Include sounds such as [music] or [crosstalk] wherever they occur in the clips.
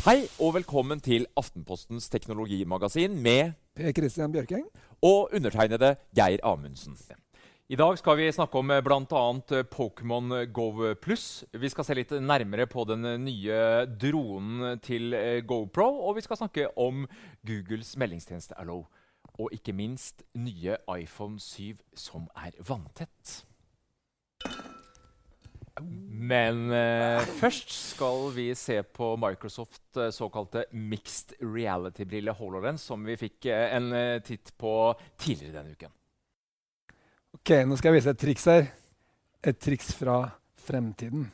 Hei og velkommen til Aftenpostens teknologimagasin med Per Christian Bjørking. og undertegnede Geir Amundsen. I dag skal vi snakke om eh, bl.a. Pokémon Go Pluss. Vi skal se litt nærmere på den eh, nye dronen til eh, GoPro. Og vi skal snakke om Googles meldingstjeneste Allo. Og ikke minst nye iPhone 7 som er vanntett. Men eh, først skal vi se på Microsoft eh, såkalte mixed reality-brille HoloLens, som vi fikk eh, en eh, titt på tidligere denne uken. Ok, Nå skal jeg vise et triks her. Et triks fra fremtiden.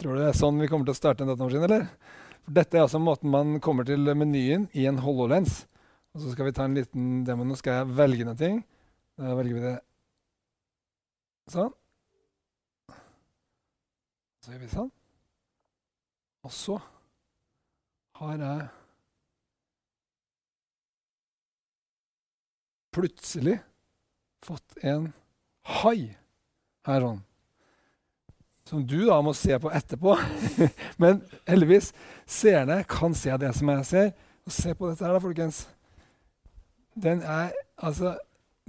Tror du det er sånn vi kommer til å starte en datamaskin, eller? For dette er altså måten man kommer til menyen i en HoloLens. Og så skal vi ta en liten demo. Nå skal jeg velge noe. Da velger vi det sånn. Så gjør vi sånn. Og så har jeg plutselig fått en hai her sånn. Som du da må se på etterpå. [laughs] Men heldigvis, seerne kan se det som jeg ser. Og se på dette her, da, folkens. Den er altså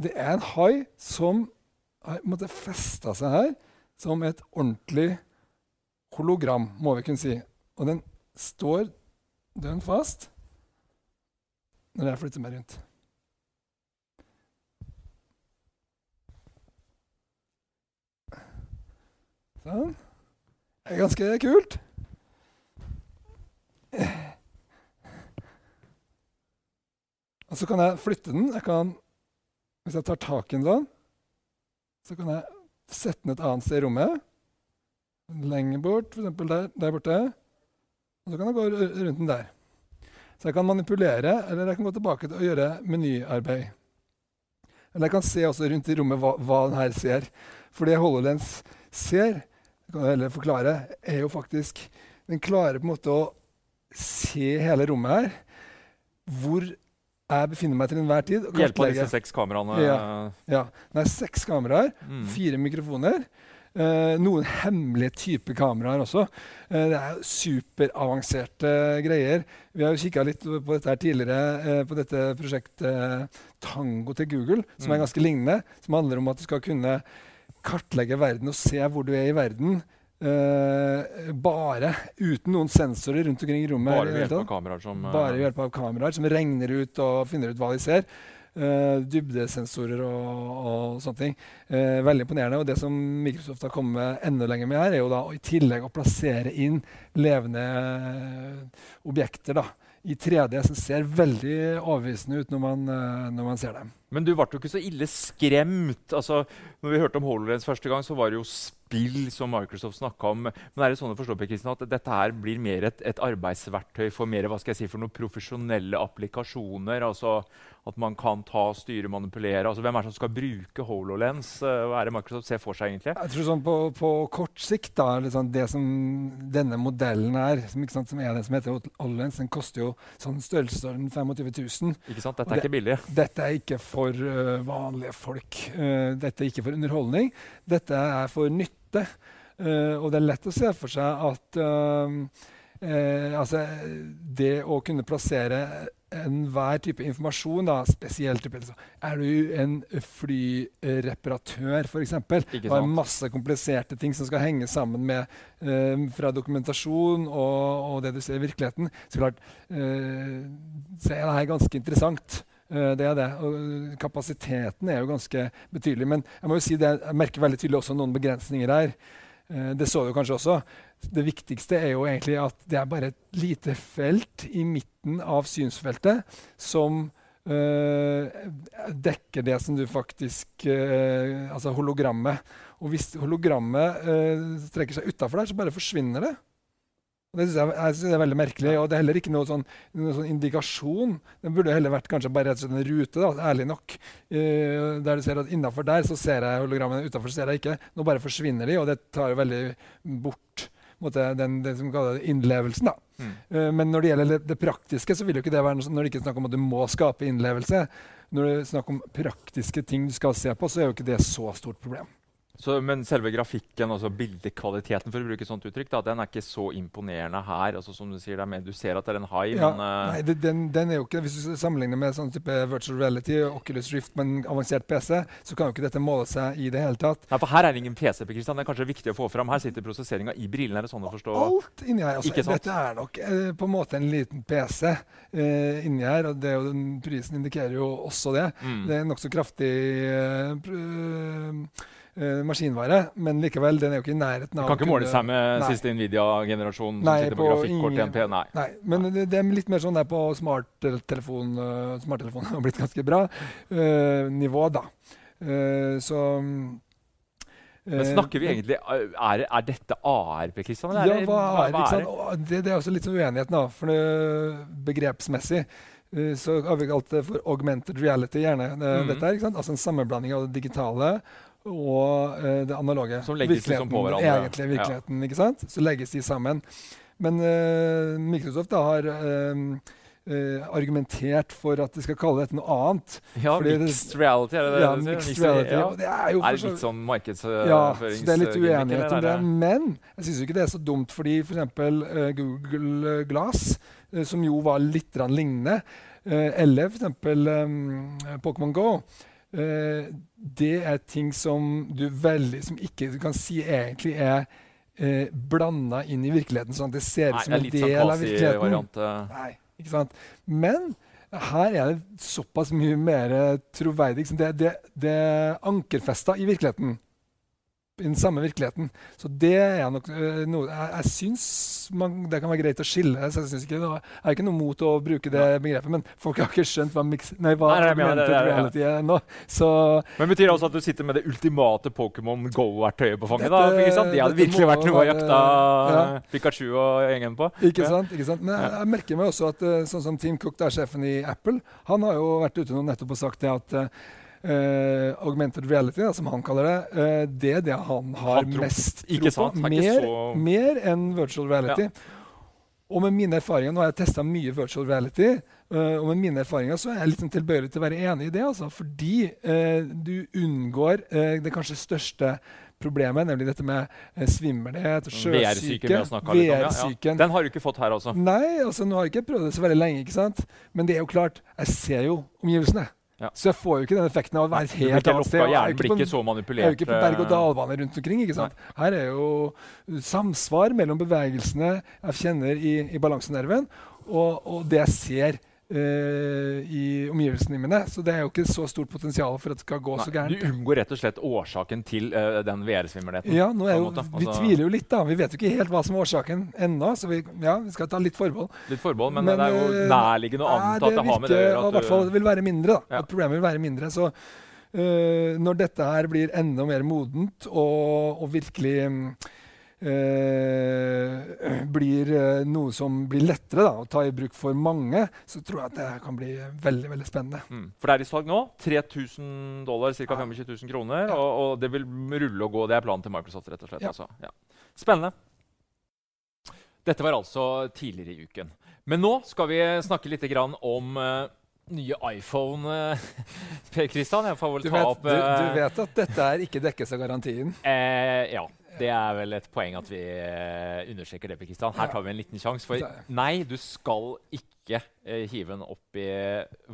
Det er en hai som har festa seg her som et ordentlig hologram, må vi kunne si. Og den står dønn fast når jeg flytter meg rundt. Sånn. Det er ganske kult. Og så kan jeg flytte den. Jeg kan, hvis jeg tar tak i den sånn, så kan jeg sette den et annet sted i rommet. Lenger bort, f.eks. Der, der borte. Og så kan jeg gå rundt den der. Så jeg kan manipulere, eller jeg kan gå tilbake til å gjøre menyarbeid. Eller jeg kan se også rundt i rommet hva, hva den her ser. For det HoloLens ser, kan jeg heller forklare, er jo faktisk Den klarer på en måte å se hele rommet her. Hvor jeg befinner meg til enhver tid. og Hjelp av disse seks kameraene. Ja. Ja, Det er seks kameraer, Mm. fire mikrofoner. Eh, noen hemmelige typer kameraer også. Eh, det er superavanserte greier. Vi har jo kikka litt på dette her tidligere, eh, på dette prosjektet Tango til Google, som er Mm. ganske lignende. Som handler om at du skal kunne kartlegge verden og se hvor du er i verden. Eh, bare uten noen sensorer rundt omkring i rommet. Bare i ved hjelp av kameraer som uh... Bare kameraer som regner ut og finner ut hva de ser. Uh, dybdesensorer og, og sånne ting. Eh, veldig imponerende. Og det som Microsoft har kommet enda lenger med her, er jo da i tillegg å plassere inn levende eh, objekter da, i 3D som ser veldig overbevisende ut når man, eh, når man ser dem. Men du ble jo ikke så ille skremt. Altså, når vi hørte om HoloLens første gang, så var det jo spill som Microsoft snakka om. Men er det sånn å forstå at dette her blir mer et, et arbeidsverktøy for mer, hva skal jeg si, for noen profesjonelle applikasjoner? Altså at man kan ta, styre, manipulere. Altså, hvem er det som skal bruke HoloLens? Eh, Hva er det Microsoft ser for seg, egentlig? Jeg tror sånn på, på kort sikt, da, liksom det som denne modellen er, som, sant, som er det som heter HoloLens, den koster jo sånn størrelsesorden 25 000. Ikke sant? Dette er ikke billig. Dette er ikke for øh, vanlige folk. Øh, dette er ikke for underholdning. Dette er for nytte. Øh, og det er lett å se for seg at eh, altså, det å kunne plassere enhver type informasjon, da, spesielt type, altså, Er du en flyreparatør, f.eks., og har masse kompliserte ting som skal henge sammen med eh, fra dokumentasjon og, og det du ser i virkeligheten, så klart eh, så er det her ganske interessant. Eh, det er det. Og kapasiteten er jo ganske betydelig. Men jeg må jo si det, jeg merker veldig tydelig også noen begrensninger her. Eh, det så du kanskje også. Det viktigste er jo egentlig at det er bare et lite felt i midten av synsfeltet som eh, dekker det som du faktisk eh, Altså hologrammet. Og hvis hologrammet eh, strekker seg utafor der, så bare forsvinner det. Og det synes jeg, jeg synes det er veldig merkelig. Og det er heller ikke noe sånn, noe sånn indikasjon. Det burde heller vært kanskje bare rett og slett en rute, da, ærlig nok. Uh, der du ser at innafor der så ser jeg hologrammene, utafor ser jeg ikke. Nå bare forsvinner de, og det tar jo veldig bort måte, den, den som kalles innlevelsen. da. Mm. Uh, men når det gjelder det, det praktiske, så vil jo ikke det være noe, sånn- når det ikke er snakk om at du må skape innlevelse. Når det er snakk om praktiske ting du skal se på, så er jo ikke det så stort problem. Så, men selve grafikken, altså bildekvaliteten, for å bruke sånt uttrykk, da, den er ikke så imponerende her. altså som Du sier, det er mer, du ser at det er en hai, Ja, men uh... nei, det, den, den er jo ikke, Hvis du sammenligner med sånn type virtual reality Oculus Rift med en avansert PC, så kan jo ikke dette måle seg i det hele tatt. Nei, for Her er det ingen PC. Christian. Det er kanskje viktig å få fram. Her sitter prosesseringa i brillene. Er det sånn å forstå? Alt inni her. Altså, dette er nok eh, på en måte en liten PC eh, inni her, og det jo, den prisen indikerer jo også det. Mm. Det er nokså kraftig eh, eh, maskinvare, men likevel, den er jo ikke i nærheten av Kan ikke måle seg med Nei. siste Nvidia-generasjon som Nei, sitter på, på grafikkort ingen- en P. Nei. Nei, men det, det er litt mer sånn der på smarttelefon uh, Smarttelefonen [laughs] har blitt ganske bra uh, nivå, da. Uh, så Men eh, snakker vi egentlig Er, er dette ARP, Kristian? Ja, det- hva er det? Ikke er? Det, det er også litt sånn uenighet nå, for det, begrepsmessig eh, så har vi kalt det for augmented reality, gjerne. Det, Mhm. dette her? Altså en sammenblanding av det digitale og uh, det analoge. Som legges liksom på hverandre. Egentlig virkeligheten, ja. ikke sant? Så legges de sammen. Men uh, Microsoft da har eh, Uh, argumentert for at de skal kalle dette noe annet. Ja, Fordi det- mixed reality, er det det? Ja, du sier? reality. ja. Det er jo Er det litt sånn ja, så det er litt uenighet om det. Men jeg syns ikke det er så dumt, fordi f.eks. Uh, Google Glass, uh, som jo var litt lignende, eller f.eks. Um, Pokémon Go eh, Det er ting som du veldig Som ikke du kan si egentlig er eh, blanda inn i virkeligheten, sånn at det ser ut som en del sånn av virkeligheten. eh. Nei, ikke sant? Men her er det såpass mye mer troverdig. Det, det, det er ankerfesta i virkeligheten. I den samme virkeligheten. Så det er nok øh, noe Jeg, jeg syns man, det kan være greit å skille. Så jeg, ikke, jeg har ikke noe mot å bruke det begrepet, men folk har ikke skjønt hva, mix, nei, hva Nei, nei, er- reality er ennå. Så Men betyr det også at du sitter med det ultimate Pokémon Go-verktøyet på fanget? da? Dette- sant? Det hadde virkelig vært noe å jakte ja. Pikachu og gjengen på. Ikke sant? ikke sant? Men jeg, jeg merker meg også at eh, sånn som Team Cook, der sjefen i Apple, han har jo vært ute nå nettopp og sagt det at eh, augmented reality, da, som han kaller det, uh, det er det han har Han mest tro på. Er Mer, så- mer enn virtual reality. Og med mine erfaringer, Nå har jeg testa mye virtual reality, uh, og med mine erfaringer så er jeg sånn tilbøyelig til å være enig i det. Altså, fordi du unngår det kanskje største problemet, nemlig dette med eh, svimmelhet VR-syken vi sjøsyke. om. Ja, ja. VR-syken. Den har du ikke fått her, altså. Nei, altså nå har jeg ikke prøvd det så veldig lenge, ikke sant? men det er jo klart, jeg ser jo omgivelsene. Ja. Så jeg får jo ikke den effekten av å være helt annet sted. jeg er ikke på- Jeg er jo ikke på berg-og-dal-bane rundt omkring. ikke sant? Her er jo samsvar mellom bevegelsene jeg kjenner i, i balansenerven, og, og det jeg ser eh, i omgivelsene mine. Så det er jo ikke så stort potensial for at det skal gå så gærent. du unngår rett og slett årsaken til uh, den VR-svimmelheten. Ja, er jo. Vi Altså- tviler jo litt, da. Vi vet jo ikke helt hva som er årsaken ennå, så vi, ja, vi skal ta litt forbehold. Litt forbehold, men, Men, det er jo eh, nærliggende å Nei, anta at det har med det å gjøre. i hvert fall vil være mindre. da. Ja. At problemet vil være mindre. Så uh, når dette her blir enda mer modent og, og virkelig mm, øh, [clears throat] blir øh, noe som blir lettere da, å ta i bruk for mange, så tror jeg at det kan bli veldig veldig spennende. mm. For det er i salg nå. 3000 dollar, ca. 25 000 kroner. Ja. Og, og det vil rulle og gå. Det er planen til Microsoft, rett og slett. Ja. Altså. Ja. Spennende. Dette var altså tidligere i uken. Men nå skal vi snakke litt grann om uh, nye iPhone. eh, [laughs] Per Kristian, jeg får vel Du ta vet, opp du, du eh, vet at dette er ikke dekkes av garantien? eh, Ja. Det er vel et poeng at vi uh, understreker det. Kristian. Her tar vi en liten sjanse. For nei, du skal ikke uh, hive den opp i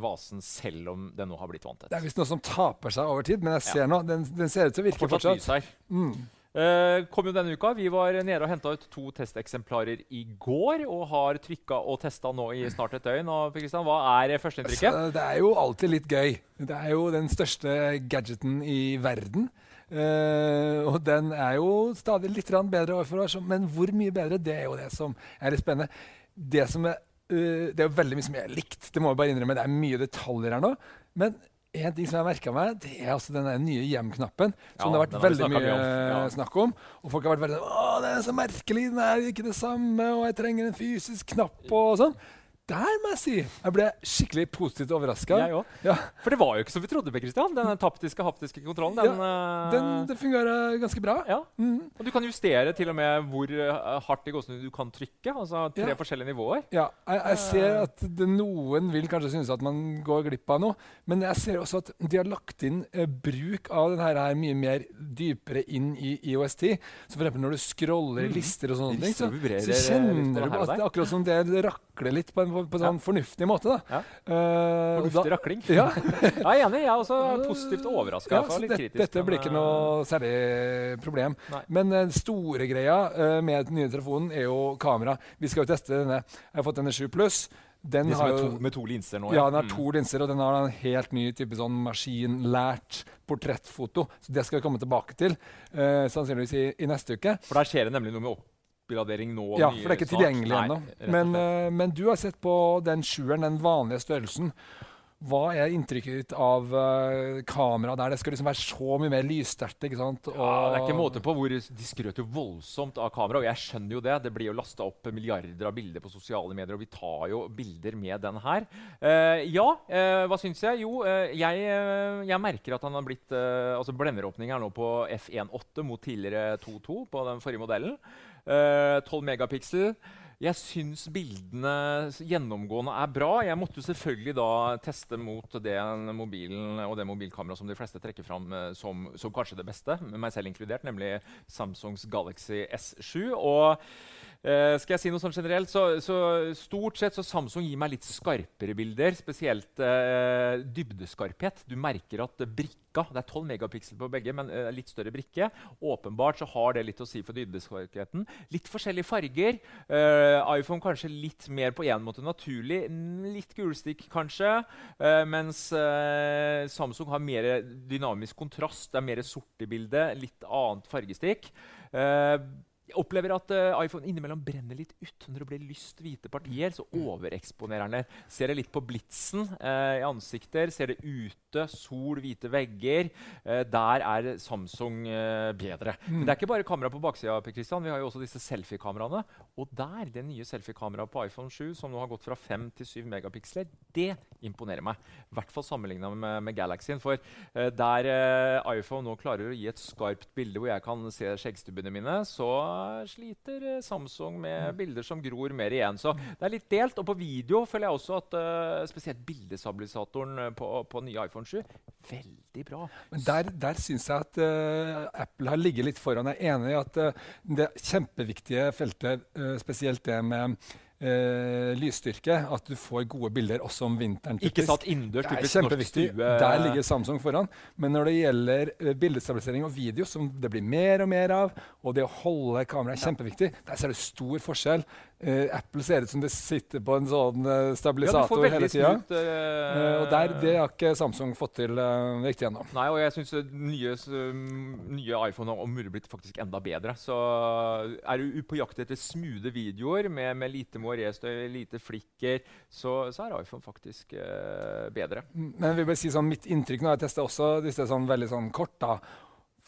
vasen selv om den nå har blitt vanntett. Det er visst noe som taper seg over tid, men jeg ser ja. nå, den, den, ser ut til å virke fortsatt. fortsatt. Mm. Uh, kom jo denne uka. Vi var nede og henta ut to testeksemplarer i går. Og har trykka og testa nå i snart et døgn. Og Kristian, Hva er førsteinntrykket? Altså, det er jo alltid litt gøy. Det er jo den største gadgeten i verden. Uh, og den er jo stadig litt bedre år for år, men hvor mye bedre, det er jo det som er litt spennende. Det, som er, uh, det er jo veldig mye som jeg har likt. Det må jeg bare innrømme. Det er mye detaljer her nå. Men en ting som jeg har merka meg, det er altså den nye hjem-knappen. Som ja, det har vært veldig mye ja. snakk om. Og folk har vært veldig sånn, Å, den er så merkelig, den er ikke det samme, og jeg trenger en fysisk knapp og sånn der må jeg si jeg ble skikkelig positivt overraska. Ja. For det var jo ikke som vi trodde. Christian. Den taptiske, haptiske kontrollen. Den, ja, den, den fungerer ganske bra. Ja. Mm. Og du kan justere til og med hvor uh, hardt i gåsene du kan trykke. Altså tre ja. forskjellige nivåer. Ja, jeg, jeg ser at det, noen vil kanskje synes at man går glipp av noe. Men jeg ser også at de har lagt inn eh, bruk av denne her mye mer dypere inn i IOS10. Så for når du scroller mm. lister og sånne ting, så, så, kjenner du at det er akkurat som det rakler litt på en på, på en sånn fornuftig måte. da. Ja. Uh, fornuftig rakling. [laughs] Ja. jeg er enig. Jeg er også positivt overraska. Ja, det, dette blir ikke noe særlig problem. Nei. Men den store greia uh, med den nye telefonen er jo kamera. Vi skal jo teste denne. Jeg har fått denne 7 Pluss. Den har to, med to linser nå? Ja, den har mm. to linser, og den har en helt ny type sånn maskinlært portrettfoto. Så Det skal vi komme tilbake til uh, sannsynligvis i, i, neste uke. For der skjer det nemlig noe med opp oppgradering nå? Ja, for det er ikke tilgjengelig ennå. Men, uh, men, du har sett på den sjueren, den vanlige størrelsen. Hva er inntrykket ditt av uh, kameraet der? Det skal liksom være så mye mer lyssterkt. ikke sant? Og ja, Det er ikke måte på hvor De skrøt jo voldsomt av kamera, og jeg skjønner jo det. Det blir jo lasta opp milliarder av bilder på sosiale medier, og vi tar jo bilder med den her. Uh, ja, uh, hva syns jeg? Jo, jeg, jeg, merker at han har blitt Altså blenderåpning er nå på F1.8 mot tidligere 2.2 på den forrige modellen. 12 uh, megapiksel. Jeg syns bildene gjennomgående er bra. Jeg måtte selvfølgelig da teste mot den mobilen og det mobilkameraet som de fleste trekker fram uh, som, som, kanskje det beste, meg selv inkludert, nemlig Samsungs Galaxy S7. Og Uh, skal jeg si noe sånn generelt, så, så, stort sett så Samsung gir meg litt skarpere bilder. Spesielt uh, dybdeskarphet. Du merker at brikka Det er 12 megapiksel på begge, men uh, litt større brikke. Åpenbart så har det litt å si for dybdeskarpheten. Litt forskjellige farger. iPhone kanskje litt mer på en måte naturlig. Litt gulstikk kanskje. mens Samsung har mer dynamisk kontrast. Det er mer sort i bildet. Litt annet fargestikk. Jeg opplever at uh, iPhone innimellom brenner litt ut. Når det blir lyst hvite partier, så overeksponerer den det. Ser det litt på blitsen uh, i ansikter. Ser det ute, sol, hvite vegger. Uh, der er Samsung bedre. Mm. Men det er ikke bare kamera på baksida. Vi har jo også disse selfiekameraene. Og der, det nye selfiekameraet på iPhone 7, som nå har gått fra 5 til 7 megapiksler, det imponerer meg. I hvert fall sammenligna med, med Galaxyen. For der iPhone nå klarer å gi et skarpt bilde hvor jeg kan se skjeggstubbene mine, så sliter eh, Samsung med bilder som gror mer igjen. Så det er litt delt. Og på video føler jeg også at uh, spesielt bildestabilisatoren eh, på, på nye iPhone 7 veldig bra. Men Der, der syns jeg at uh, Apple har ligget litt foran. Jeg er enig i at uh, det kjempeviktige feltet, spesielt det med eh, lysstyrke at du får gode bilder også om vinteren. Typisk. Ikke satt innendørs. Det er kjempeviktig. Der ligger Samsung foran. Men når det gjelder eh, bildestabilisering og video, som det blir mer og mer av, og det å holde kameraet er kjempeviktig, der ser du stor forskjell. Uh, Apple ser ut som det sitter på en sånn uh, stabilisator ja, hele tida. Uh, og der, det har ikke Samsung fått til riktig ennå. Nei, og jeg syns nye, nye iPhone har om mulig blitt faktisk enda bedre. Så er du på jakt etter smoothe videoer med, med lite moiré-støy, lite flikker, så, så, er iPhone faktisk bedre. Men jeg vil bare si sånn, mitt inntrykk nå, jeg tester også disse sånn veldig sånn kort. da,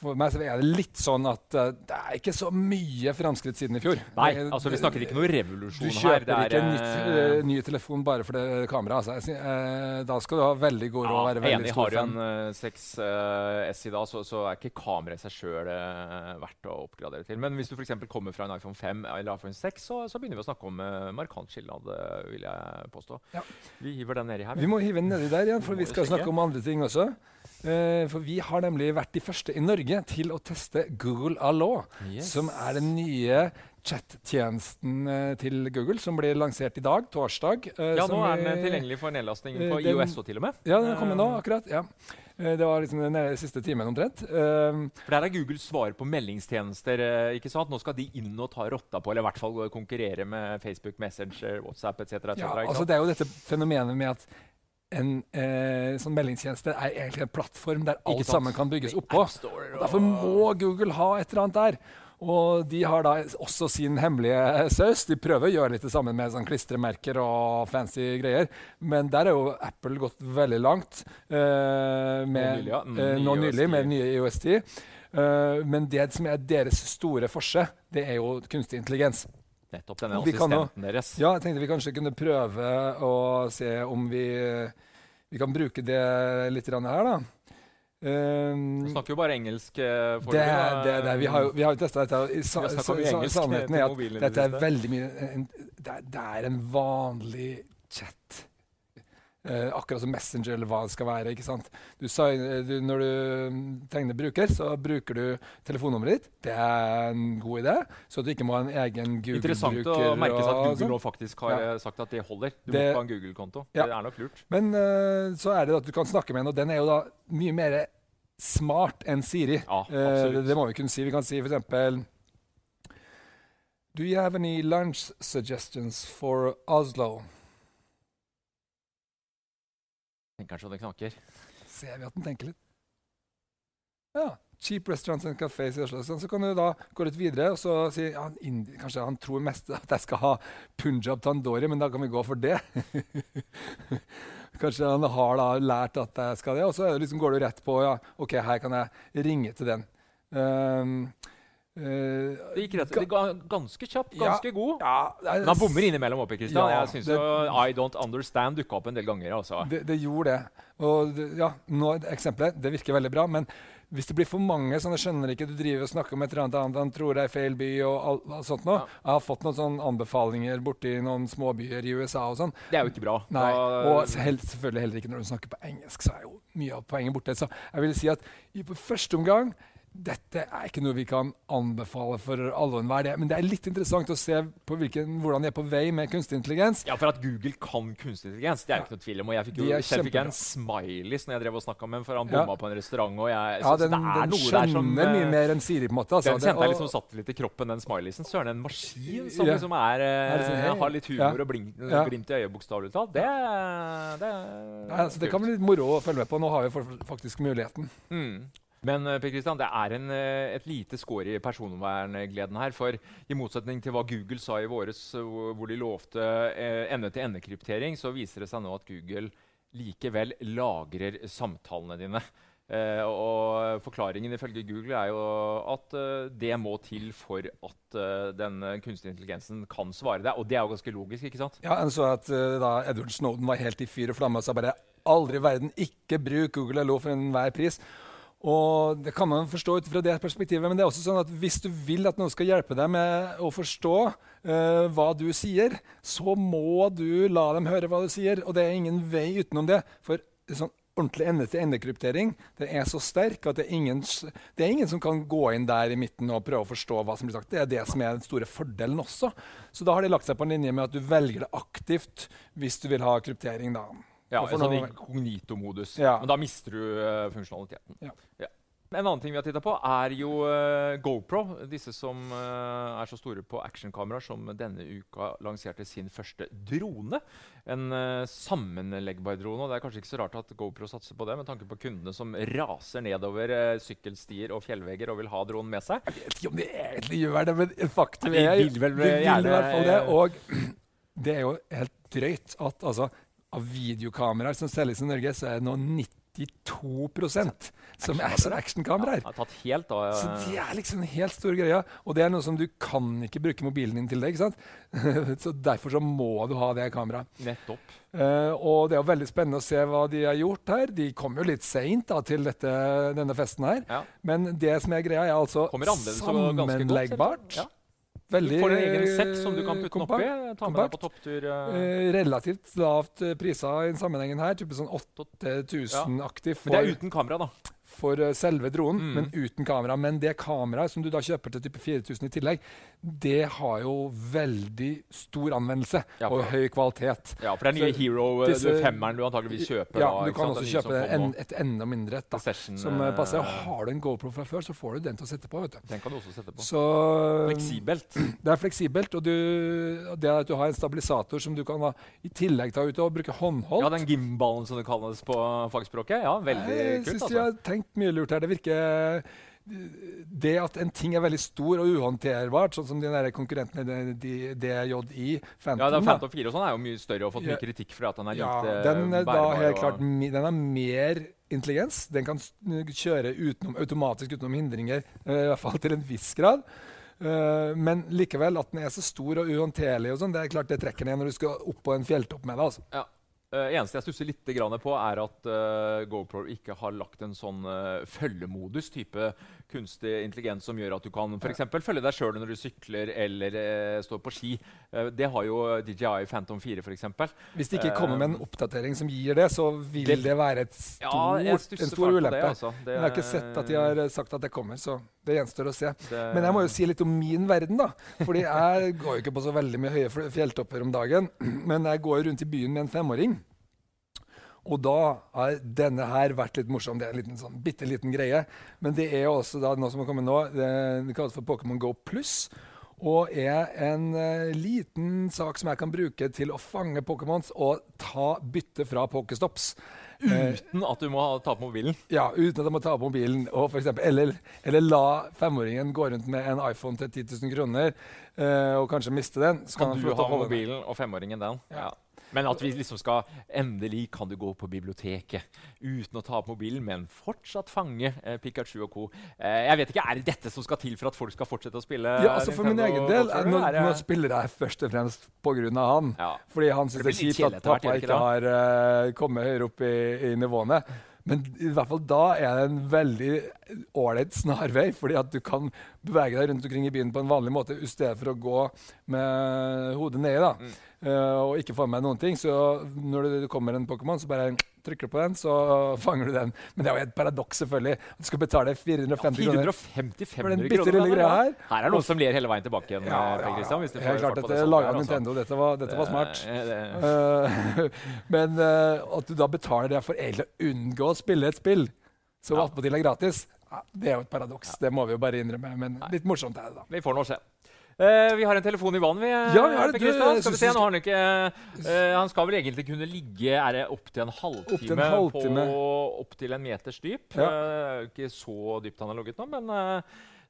for meg er det litt sånn at uh, det er ikke så mye framskritt siden i fjor. Nei, altså vi snakker ikke noe revolusjon her. Du kjøper her. ikke en uh, ny telefon bare for det kameraet. Altså. Uh, da skal du ha veldig god råd. Ja, være veldig enig, Har du en uh, 6S i dag, så, så, er ikke kameraet i seg sjøl verdt å oppgradere til. Men hvis du f.eks. kommer fra en iPhone 5 eller iPhone 6, så, så begynner vi å snakke om markant skilnad, vil jeg påstå. Ja. Vi hiver den nedi her. Vi må hive den nedi der igjen, for vi skal snakke om andre ting også. Eh, for vi har nemlig vært de første i Norge til å teste Google Allo, Yes. som er den nye chat-tjenesten eh, til Google, som blir lansert i dag, torsdag. eh, Ja, nå er den tilgjengelig for nedlastning eh, på den- IOS og til og med. Ja, den er kommet nå, Eh, akkurat. ja. Eh, Det var liksom den eh, siste timen omtrent. Eh, For Der er Google svar på meldingstjenester. eh, ikke sant? Nå skal de inn og ta rotta på, eller i hvert fall konkurrere med Facebook, Messenger, WhatsApp etc. ja, altså det er jo dette fenomenet med at en eh, sånn meldingstjeneste er egentlig en plattform der alt sammen kan bygges oppå. Derfor må Google ha et eller annet der. Og de har da også sin hemmelige saus. De prøver å gjøre litt det samme med sånn klistremerker og fancy greier. Men der er jo Apple gått veldig langt. eh, med, nylig, ja. Eh, nå nylig 10. med nye IOS 10. Eh, men det som er deres store forse, det er jo kunstig intelligens. Nettopp denne Vi kan jo- deres. Ja, jeg tenkte vi kanskje kunne prøve å se om vi, vi kan bruke det litt her, da. Um, Du snakker jo bare engelsk. eh, det, det, det, det, vi har jo, vi har jo testa dette. Sa, Vi har om engelsk sannheten er at dette er veldig mye en, det, er, en vanlig. Eh, akkurat som Messenger eller hva det skal være. ikke sant? Du, du, når du mm, tegner bruker, så bruker du telefonnummeret ditt. Det er en god idé, så du ikke må ha en egen Google-bruker. Interessant å merke seg at Google sånn. nå faktisk har Ja. eh, sagt at det holder. Du Det- må ikke ha en Google-konto. Ja. Det er nok lurt. Men eh, så er det at du kan snakke med en, og den er jo da mye mer smart enn Siri. Ja, Eh, det må vi kunne si. Vi kan si f.eks. Do you have any lunch suggestions for Oslo? Tenker kanskje det knaker. Ser vi at den tenker litt? Ja. Cheap restaurants and cafés i Oslo. Sånn, så kan du da gå litt videre og så si ja, Kanskje han tror mest at jeg skal ha punjab tandori, men da kan vi gå for det. [laughs] Kanskje han har da lært at jeg skal det, og så liksom, går du rett på ja, OK, her kan jeg ringe til den. Um, eh, Det gikk rett, det ga ganske kjapt, Ja. ganske god. ja, det Men han bommer innimellom Oppe. Ja, jeg synes det- jo I don't understand dukka opp en del ganger. altså. Det, det gjorde det. Og ja, nå, eksempelet det virker veldig bra, men hvis det blir for mange sånne skjønner ikke, du driver og snakker om et eller annet annet, han tror det er feil by og all, alt sånt noe. Ja. Jeg har fått noen sånne anbefalinger borti noen småbyer i USA og sånn. Det er jo ikke bra. Nei, og helt, selvfølgelig heller ikke når du snakker på engelsk, så er jo mye av poenget borte. Så jeg vil si at i første omgang dette er ikke noe vi kan anbefale for alle og enhver. Men det er litt interessant å se på hvilken, hvordan de er på vei med kunstig intelligens. Ja, for at Google kan kunstig intelligens, det er Ja. ikke noe tvil om. Og jeg fikk jo selv fikk en smileys når jeg drev og snakka med ham, for han Ja. bomma på en restaurant. og jeg, Ja, den, det er den noe der som skjønner mye eh, mer enn Siri, på en måte. Altså. Den kjente jeg liksom satt litt i kroppen, den smileysen. Søren, en maskin som Ja. liksom er, Er liksom, hey. har litt humor Ja. og blink, Ja. glimt i øyet, bokstavelig talt. Det, det, Ja, altså, det kan bli litt moro å følge med på. Nå har vi faktisk muligheten. Mm. Men eh, Per Christian, det er en, eh, et lite skår i personverngleden her. For i motsetning til hva Google sa i våres, eh, hvor de lovte ende-til-ende-kryptering, så viser det seg nå at Google likevel lagrer samtalene dine. Eh, og forklaringen ifølge Google er jo at uh, det må til for at uh, den kunstige intelligensen kan svare deg. Og det er jo ganske logisk, ikke sant? Ja, en så at da Edward Snowden var helt i fyr og flamme og sa bare aldri i verden, ikke bruk Google Hello for enhver pris. Og Det kan man forstå ut fra det perspektivet, men det er også sånn at hvis du vil at noen skal hjelpe deg med å forstå uh, hva du sier, så må du la dem høre hva du sier. Og det er ingen vei utenom det. For sånn ordentlig ende-til-ende-kryptering det er så sterk at det er, ingen, det er ingen som kan gå inn der i midten og prøve å forstå hva som blir sagt. Det er det som er den store fordelen også. Så da har de lagt seg på en linje med at du velger det aktivt hvis du vil ha kryptering. da. Ja, en sånn inkognito-modus. Ja. Men da mister du uh, funksjonaliteten. Ja. En annen ting vi har titta på, er jo uh, GoPro. Disse som uh, er så store på actionkameraer, som denne uka lanserte sin første drone. En sammenleggbar drone. og Det er kanskje ikke så rart at GoPro satser på det, med tanke på kundene som raser nedover sykkelstier og fjellvegger og vil ha dronen med seg. Jeg vet ikke om de egentlig gjør det, men faktum De er vil vel de vil gjerne, i hvert fall det. Og [clears throat] det er jo helt drøyt at altså, av videokameraer som selges i Norge, så er det nå 92% som er sånn actionkameraer. Ja, har tatt helt av Så det er liksom en helt stor greie. Og det er noe som du kan ikke bruke mobilen din til det. ikke sant? [laughs] så Derfor så må du ha det kameraet. Nettopp. Uh, og det er jo veldig spennende å se hva de har gjort her. De kom jo litt seint til dette, denne festen her. Ja. Men det som er greia, er altså ganske godt. Ja. Veldig Du får en egen sekk som du kan putte den kompakt. oppi. Ta med deg på topptur. eh. Eh, relativt lavt priser i den sammenhengen her. Type sånn 8000-aktig Men det er uten kamera, da. For eh, selve dronen, Mm. men uten kamera. Men det kameraet som du da kjøper til type 4000 i tillegg, det har jo veldig stor anvendelse Ja, og høy kvalitet. Ja, for det er nye Så Hero, eh, disse- du femmeren du antakeligvis kjøper. Ja, da, du kan sant? også kjøpe en, et enda mindre et. da, Session, som eh, passer. Og eh, har du en GoPro fra før, så får du den til å sette på. vet du. Den kan du også sette på. Så Fleksibelt. [clears throat] Det er fleksibelt, og du, det at du har en stabilisator som du kan da, i tillegg ta ut og bruke håndholdt Ja, den gimbalen som det kalles på fagspråket. Ja, veldig Nei, kult. altså. Tenkt mye lurt her. Det virker Det at en ting er veldig stor og uhåndterbart, sånn som de der konkurrentene DJI Phantom, Ja. Phantom 4 og sånn er jo mye større og fått mye kritikk for at den er Ja, litt den er da bærbar helt klart Den har mer intelligens. Den kan kjøre utenom, automatisk utenom hindringer, eh, i hvert fall til en viss grad. Uh, men likevel, at den er så stor og uhåndterlig, og sånn, det er klart det trekker ned når du skal opp på en fjelltopp med det. altså. Ja. Uh, eneste jeg stusser litt på, er at uh, GoPro ikke har lagt en sånn uh, følgemodus, type kunstig intelligens, som gjør at du kan for følge deg sjøl når du sykler eller eh, står på ski. Eh, det har jo DJI Phantom 4, f.eks. Hvis de ikke kommer med en oppdatering som gir det, så vil Det- det, være Ja, stort, jeg en stor ulempe. det. Altså. Det, Men jeg har ikke sett at de har eh, sagt at det kommer, så det gjenstår å se. det- Men jeg må jo si litt om min verden, da. Fordi jeg går jo ikke på så veldig mye høye fjelltopper om dagen. [clears throat] Men jeg går rundt i byen med en femåring. Og da har denne her vært litt morsom. Det er en liten sånn bitte liten greie. Men det er også da noe som har kommet nå. Det, det kalles for Pokémon Go Pluss. Og er en uh, liten sak som jeg kan bruke til å fange Pokémons og ta bytte fra Pokéstops. Eh, Uten at du må ha, ta på mobilen. ja, uten at jeg må ta på mobilen. Og for eksempel, eller, eller la femåringen gå rundt med en iPhone til 10 000 kroner uh, og kanskje miste den. Så Kan kan du ha mobilen og femåringen den? Ja. Men at vi liksom skal Endelig kan du gå på biblioteket uten å ta opp mobilen, men fortsatt fange eh, Pikachu og co. Eh, jeg vet ikke, Er det dette som skal til for at folk skal fortsette å spille? Ja, altså For min egen del, nå, nå spiller jeg først og fremst pga. han. ja. Fordi han syns Det er kjipt at pappa ikke ikke har uh, kommet høyere opp i, i nivåene. Men i hvert fall da er det en veldig ålreit snarvei, fordi at du kan bevege deg rundt omkring i byen på en vanlig måte i stedet for å gå med hodet nedi. da. Mm. Eh, og ikke får med noen ting. Så når det kommer en Pokémon, så bare trykker du på den, så fanger du den. Men det er jo et paradoks, selvfølgelig. At du skal betale 450 kroner 450 for den bitte lille greia her. Her er det noen som ler hele veien tilbake igjen. Ja, ja, ja, Christian, hvis de får klart at på dette det sånn laga av altså. Nintendo. Dette var, dette var smart. Eh, det- [laughs] Eh, men eh, at du da betaler det for egentlig å unngå å spille et spill som Ja. attpåtil er gratis, ja, det er jo et paradoks. Det må vi jo bare innrømme. Men litt morsomt er det, da. Vi får nå se. Eh, vi har en telefon i vann, vi. Ja, vi har det. Du, Skal vi se, nå har han ikke uh, Han skal vel egentlig kunne ligge Er det opptil en halvtime, Opp til en halvtime. på opptil en meters dyp? Ja. Uh, ikke så dypt han har ligget nå, men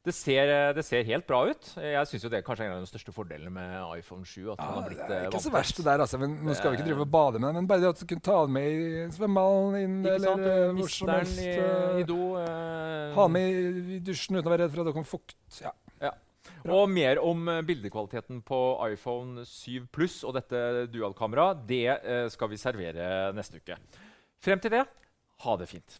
det, ser, det ser helt bra ut. Jeg syns det er kanskje en av de største fordelene med iPhone 7. At han Ja, har blitt det er ikke så verst det der, altså. Men nå skal vi ikke drive og bade med den. Men bare det at du kunne ta den med i svømmehallen inn, eller hvor som helst. i, i do. Ha den med i- dusjen uten å være redd for at det kommer fukt. Ja. Og mer om eh, bildekvaliteten på iPhone 7 Pluss og dette dualkameraet, det eh, skal vi servere neste uke. Frem til det, ha det fint.